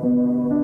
Música